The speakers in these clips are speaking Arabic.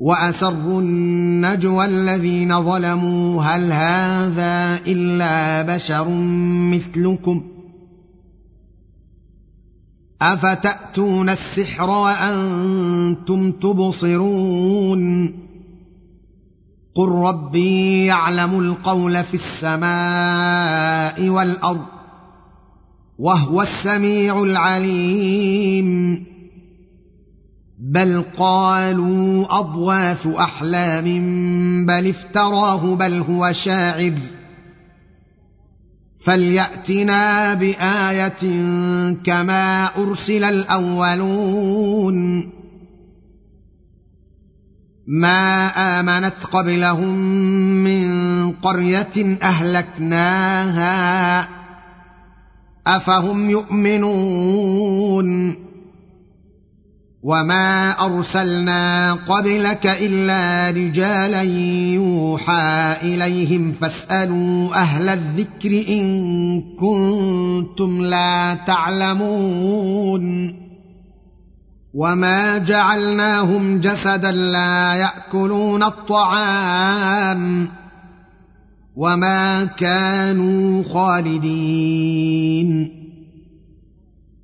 واسروا النجوى الذين ظلموا هل هذا الا بشر مثلكم افتاتون السحر وأنتم تبصرون قل ربي يعلم القول في السماء والارض وهو السميع العليم بل قالوا اضواث احلام بل افتراه بل هو شاعر فلياتنا بايه كما ارسل الاولون ما امنت قبلهم من قريه اهلكناها افهم يؤمنون وما ارسلنا قبلك الا رجالا يوحى اليهم فاسالوا أهل الذكر ان كنتم لا تعلمون وما جعلناهم جسدا لا ياكلون الطعام وما كانوا خالدين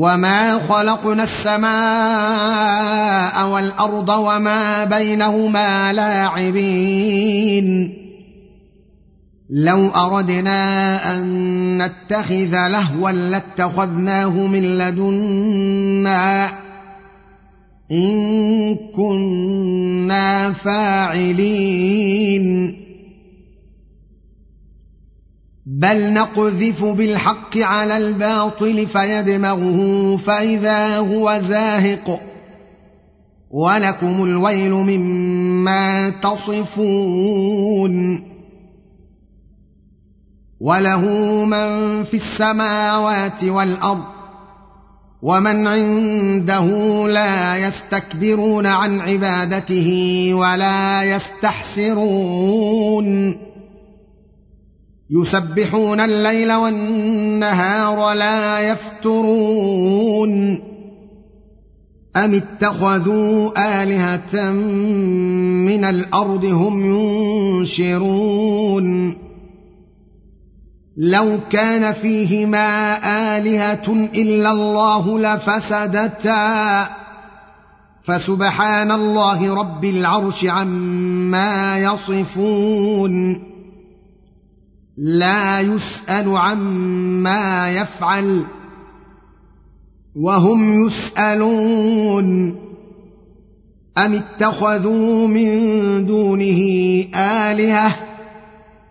وما خلقنا السماء والارض وما بينهما لاعبين. لو اردنا ان نتخذ لهوا لاتخذناه من لدنا ان كنا فاعلين. بل نقذف بالحق على الباطل فيدمغه فإذا هو زاهق. ولكم الويل مما تصفون. وله من في السماوات والأرض ومن عنده لا يستكبرون عن عبادته ولا يستحسرون. يسبحون الليل والنهار لا يفترون. أم اتخذوا آلهة من الأرض هم ينشرون؟ لو كان فيهما آلهة إلا الله لفسدتا. فسبحان الله رب العرش عما يصفون. لا يسأل عما يفعل وهم يسألون أم اتخذوا من دونه آلهة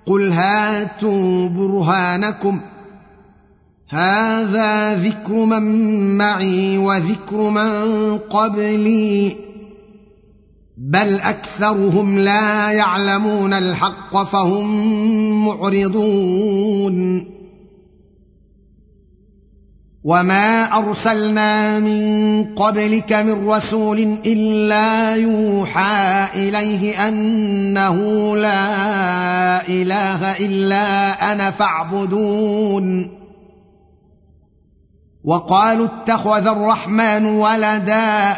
قل هاتوا برهانكم هذا ذكر من معي وذكر من قبلي بل أكثرهم لا يعلمون الحق فهم معرضون. وما أرسلنا من قبلك من رسول إلا يوحى إليه أنه لا إله إلا أنا فاعبدون. وقالوا اتخذ الرحمن ولدا.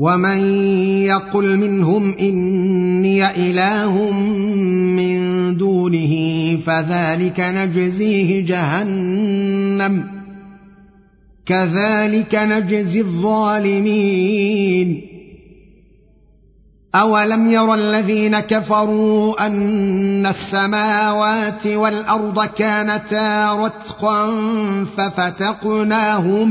ومن يقل منهم اني اله من دونه فذلك نجزيه جهنم كذلك نجزي الظالمين اولم ير الذين كفروا ان السماوات والارض كانتا رتقا ففتقناهما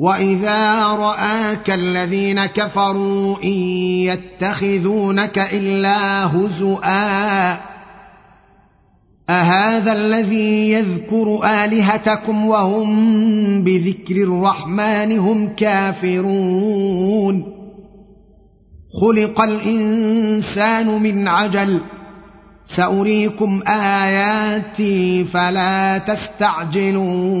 واذا راك الذين كفروا ان يتخذونك الا هزؤا اهذا الذي يذكر الهتكم وهم بذكر الرحمن هم كافرون خلق الانسان من عجل ساريكم اياتي فلا تستعجلون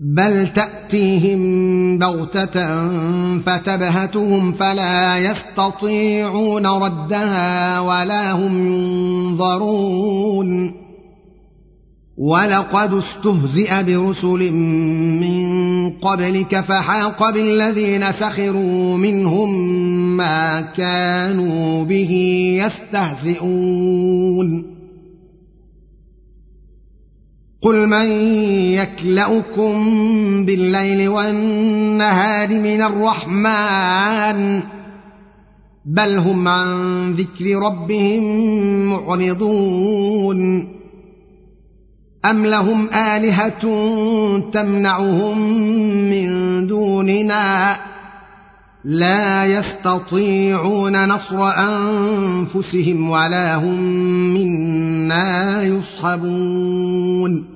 بل تاتيهم بغته فتبهتهم فلا يستطيعون ردها ولا هم ينظرون ولقد استهزئ برسل من قبلك فحاق بالذين سخروا منهم ما كانوا به يستهزئون قل من يكلاكم بالليل والنهار من الرحمن بل هم عن ذكر ربهم معرضون ام لهم الهه تمنعهم من دوننا لا يستطيعون نصر انفسهم ولا هم منا يصحبون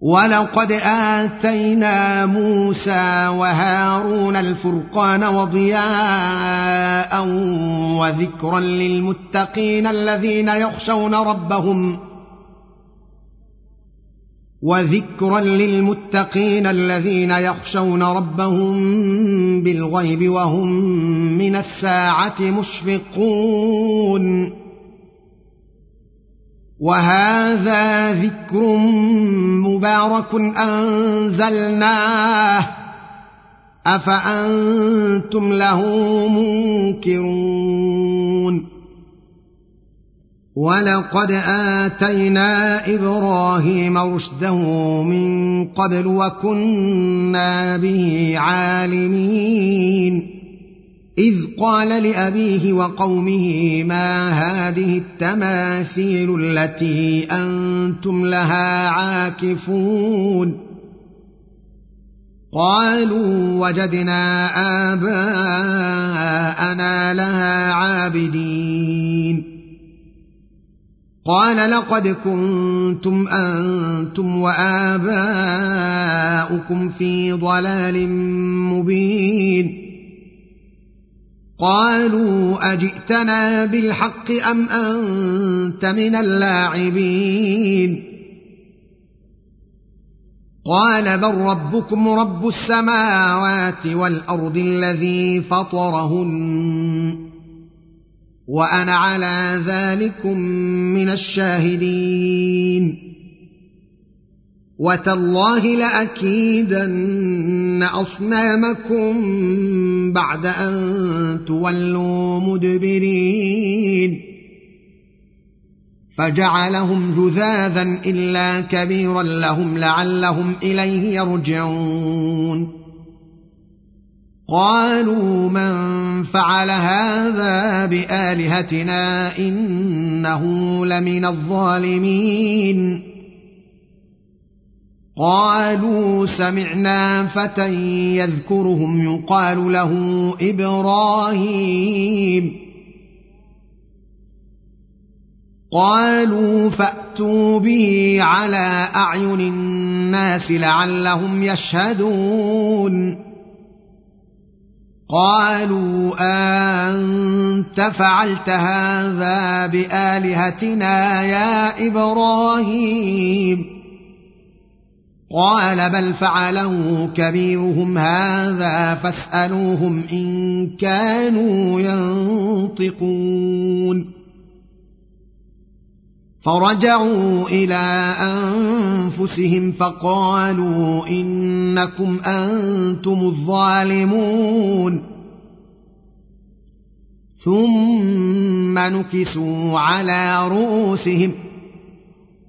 ولقد اتينا موسى وهارون الفرقان وضياء وذكرا للمتقين الذين يخشون ربهم وذكرا للمتقين الذين يخشون ربهم بالغيب وهم من الساعة مشفقون وهذا ذكر مبارك أنزلناه. أفأنتم له منكرون؟ ولقد آتينا إبراهيم رشده من قبل وكنا به عالمين. إذ قال لأبيه وقومه ما هذه التماثيل التي أنتم لها عاكفون؟ قالوا وجدنا آباءنا لها عابدين. قال لقد كنتم أنتم وآباؤكم في ضلال مبين. قالوا أجئتنا بالحق أم أنت من اللاعبين؟ قال بل ربكم رب السماوات والأرض الذي فطرهن وأنا على ذلكم من الشاهدين. وتالله لاكيدن اصنامكم بعد ان تولوا مدبرين فجعلهم جذاذا الا كبيرا لهم لعلهم اليه يرجعون قالوا من فعل هذا بالهتنا انه لمن الظالمين قالوا سمعنا فتى يذكرهم يقال له إبراهيم. قالوا فأتوا به على أعين الناس لعلهم يشهدون. قالوا أنت فعلت هذا بآلهتنا يا إبراهيم. قال بل فعله كبيرهم هذا فاسألوهم إن كانوا ينطقون. فرجعوا إلى أنفسهم فقالوا إنكم أنتم الظالمون. ثم نكسوا على رؤوسهم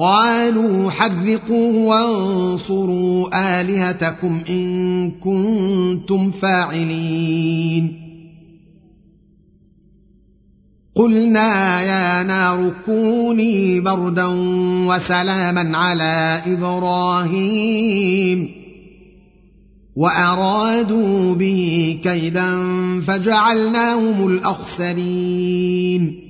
قالوا حذقوه وانصروا آلهتكم إن كنتم فاعلين. قلنا يا نار كوني بردا وسلاما على إبراهيم. وأرادوا به كيدا فجعلناهم الأخسرين.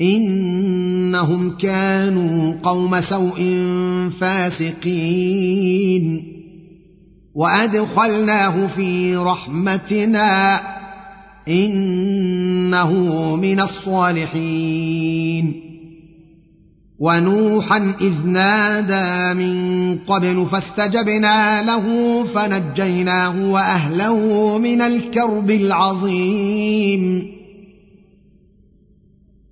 إنهم كانوا قوم سوء فاسقين. وأدخلناه في رحمتنا. إنه من الصالحين. ونوحا إذ نادى من قبل فاستجبنا له فنجيناه وأهله من الكرب العظيم.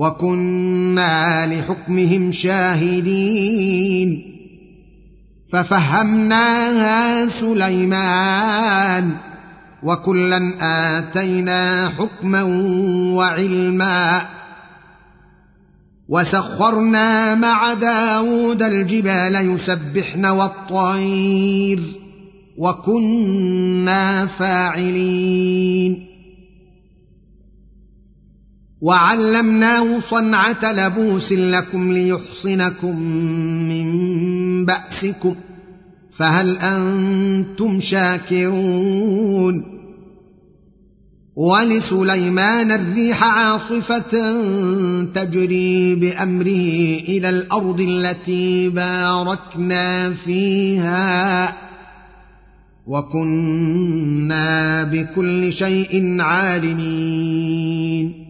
وكنا لحكمهم شاهدين ففهمناها سليمان وكلا آتينا حكما وعلما وسخرنا مع داود الجبال يسبحن والطير وكنا فاعلين وعلمناه صنعة لبوس لكم ليحصنكم من بأسكم فهل أنتم شاكرون ولسليمان الريح عاصفة تجري بأمره إلى الأرض التي باركنا فيها وكنا بكل شيء عالمين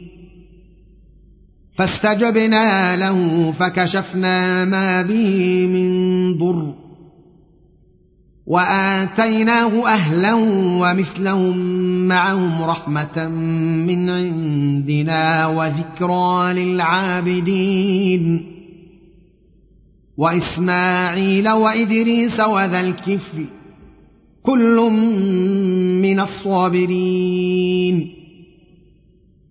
فاستجبنا له فكشفنا ما به من ضر وآتيناه أهلا ومثلهم معهم رحمة من عندنا وذكرى للعابدين وإسماعيل وإدريس وذا الكفل كل من الصابرين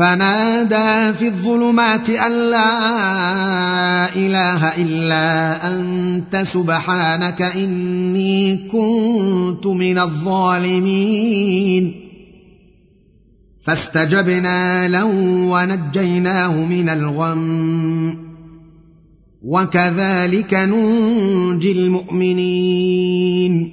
فنادى في الظلمات أن لا إله إلا أنت سبحانك إني كنت من الظالمين. فاستجبنا له ونجيناه من الغم. وكذلك ننجي المؤمنين.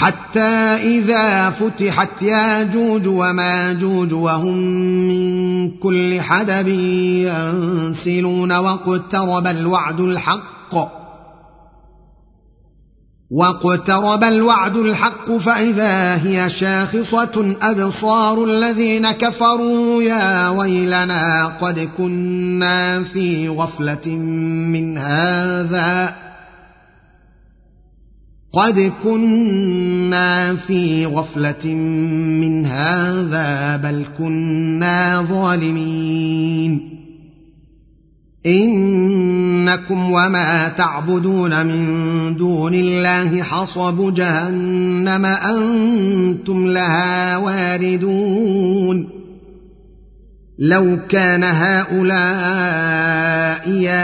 حتى إذا فتحت ياجوج وماجوج وهم من كل حدب ينسلون واقترب الوعد الحق. واقترب الوعد الحق فإذا هي شاخصة أبصار الذين كفروا يا ويلنا قد كنا في غفلة من هذا. قد كنا في غفله من هذا بل كنا ظالمين انكم وما تعبدون من دون الله حصب جهنم أنتم لها واردون لو كان هؤلاء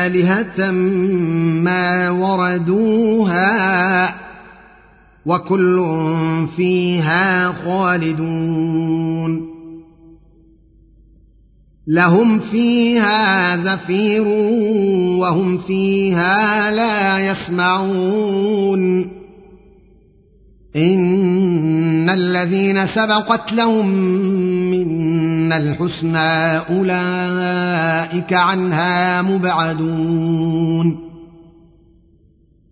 الهه ما وردوها وكل فيها خالدون. لهم فيها زفير وهم فيها لا يسمعون. إن الذين سبقت لهم منا الحسنى أولئك عنها مبعدون.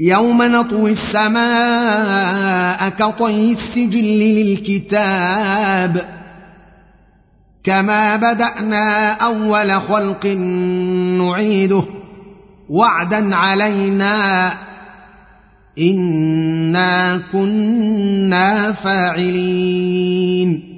يوم نطوي السماء كطي السجل للكتاب كما بدأنا أول خلق نعيده وعدا علينا إنا كنا فاعلين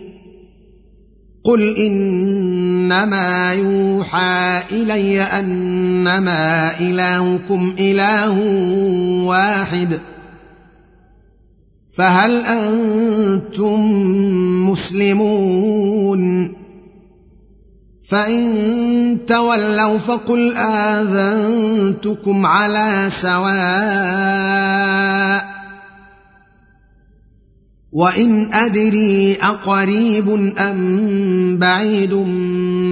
قل انما يوحى الي انما الهكم اله واحد فهل أنتم مسلمون فان تولوا فقل اذنتكم على سواء وان ادري اقريب ام بعيد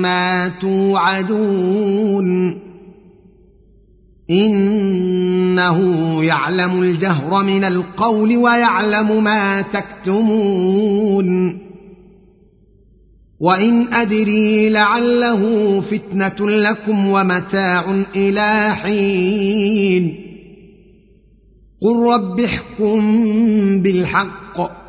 ما توعدون انه يعلم الجهر من القول ويعلم ما تكتمون وان ادري لعله فتنه لكم ومتاع إلى حين قل رب احكم بالحق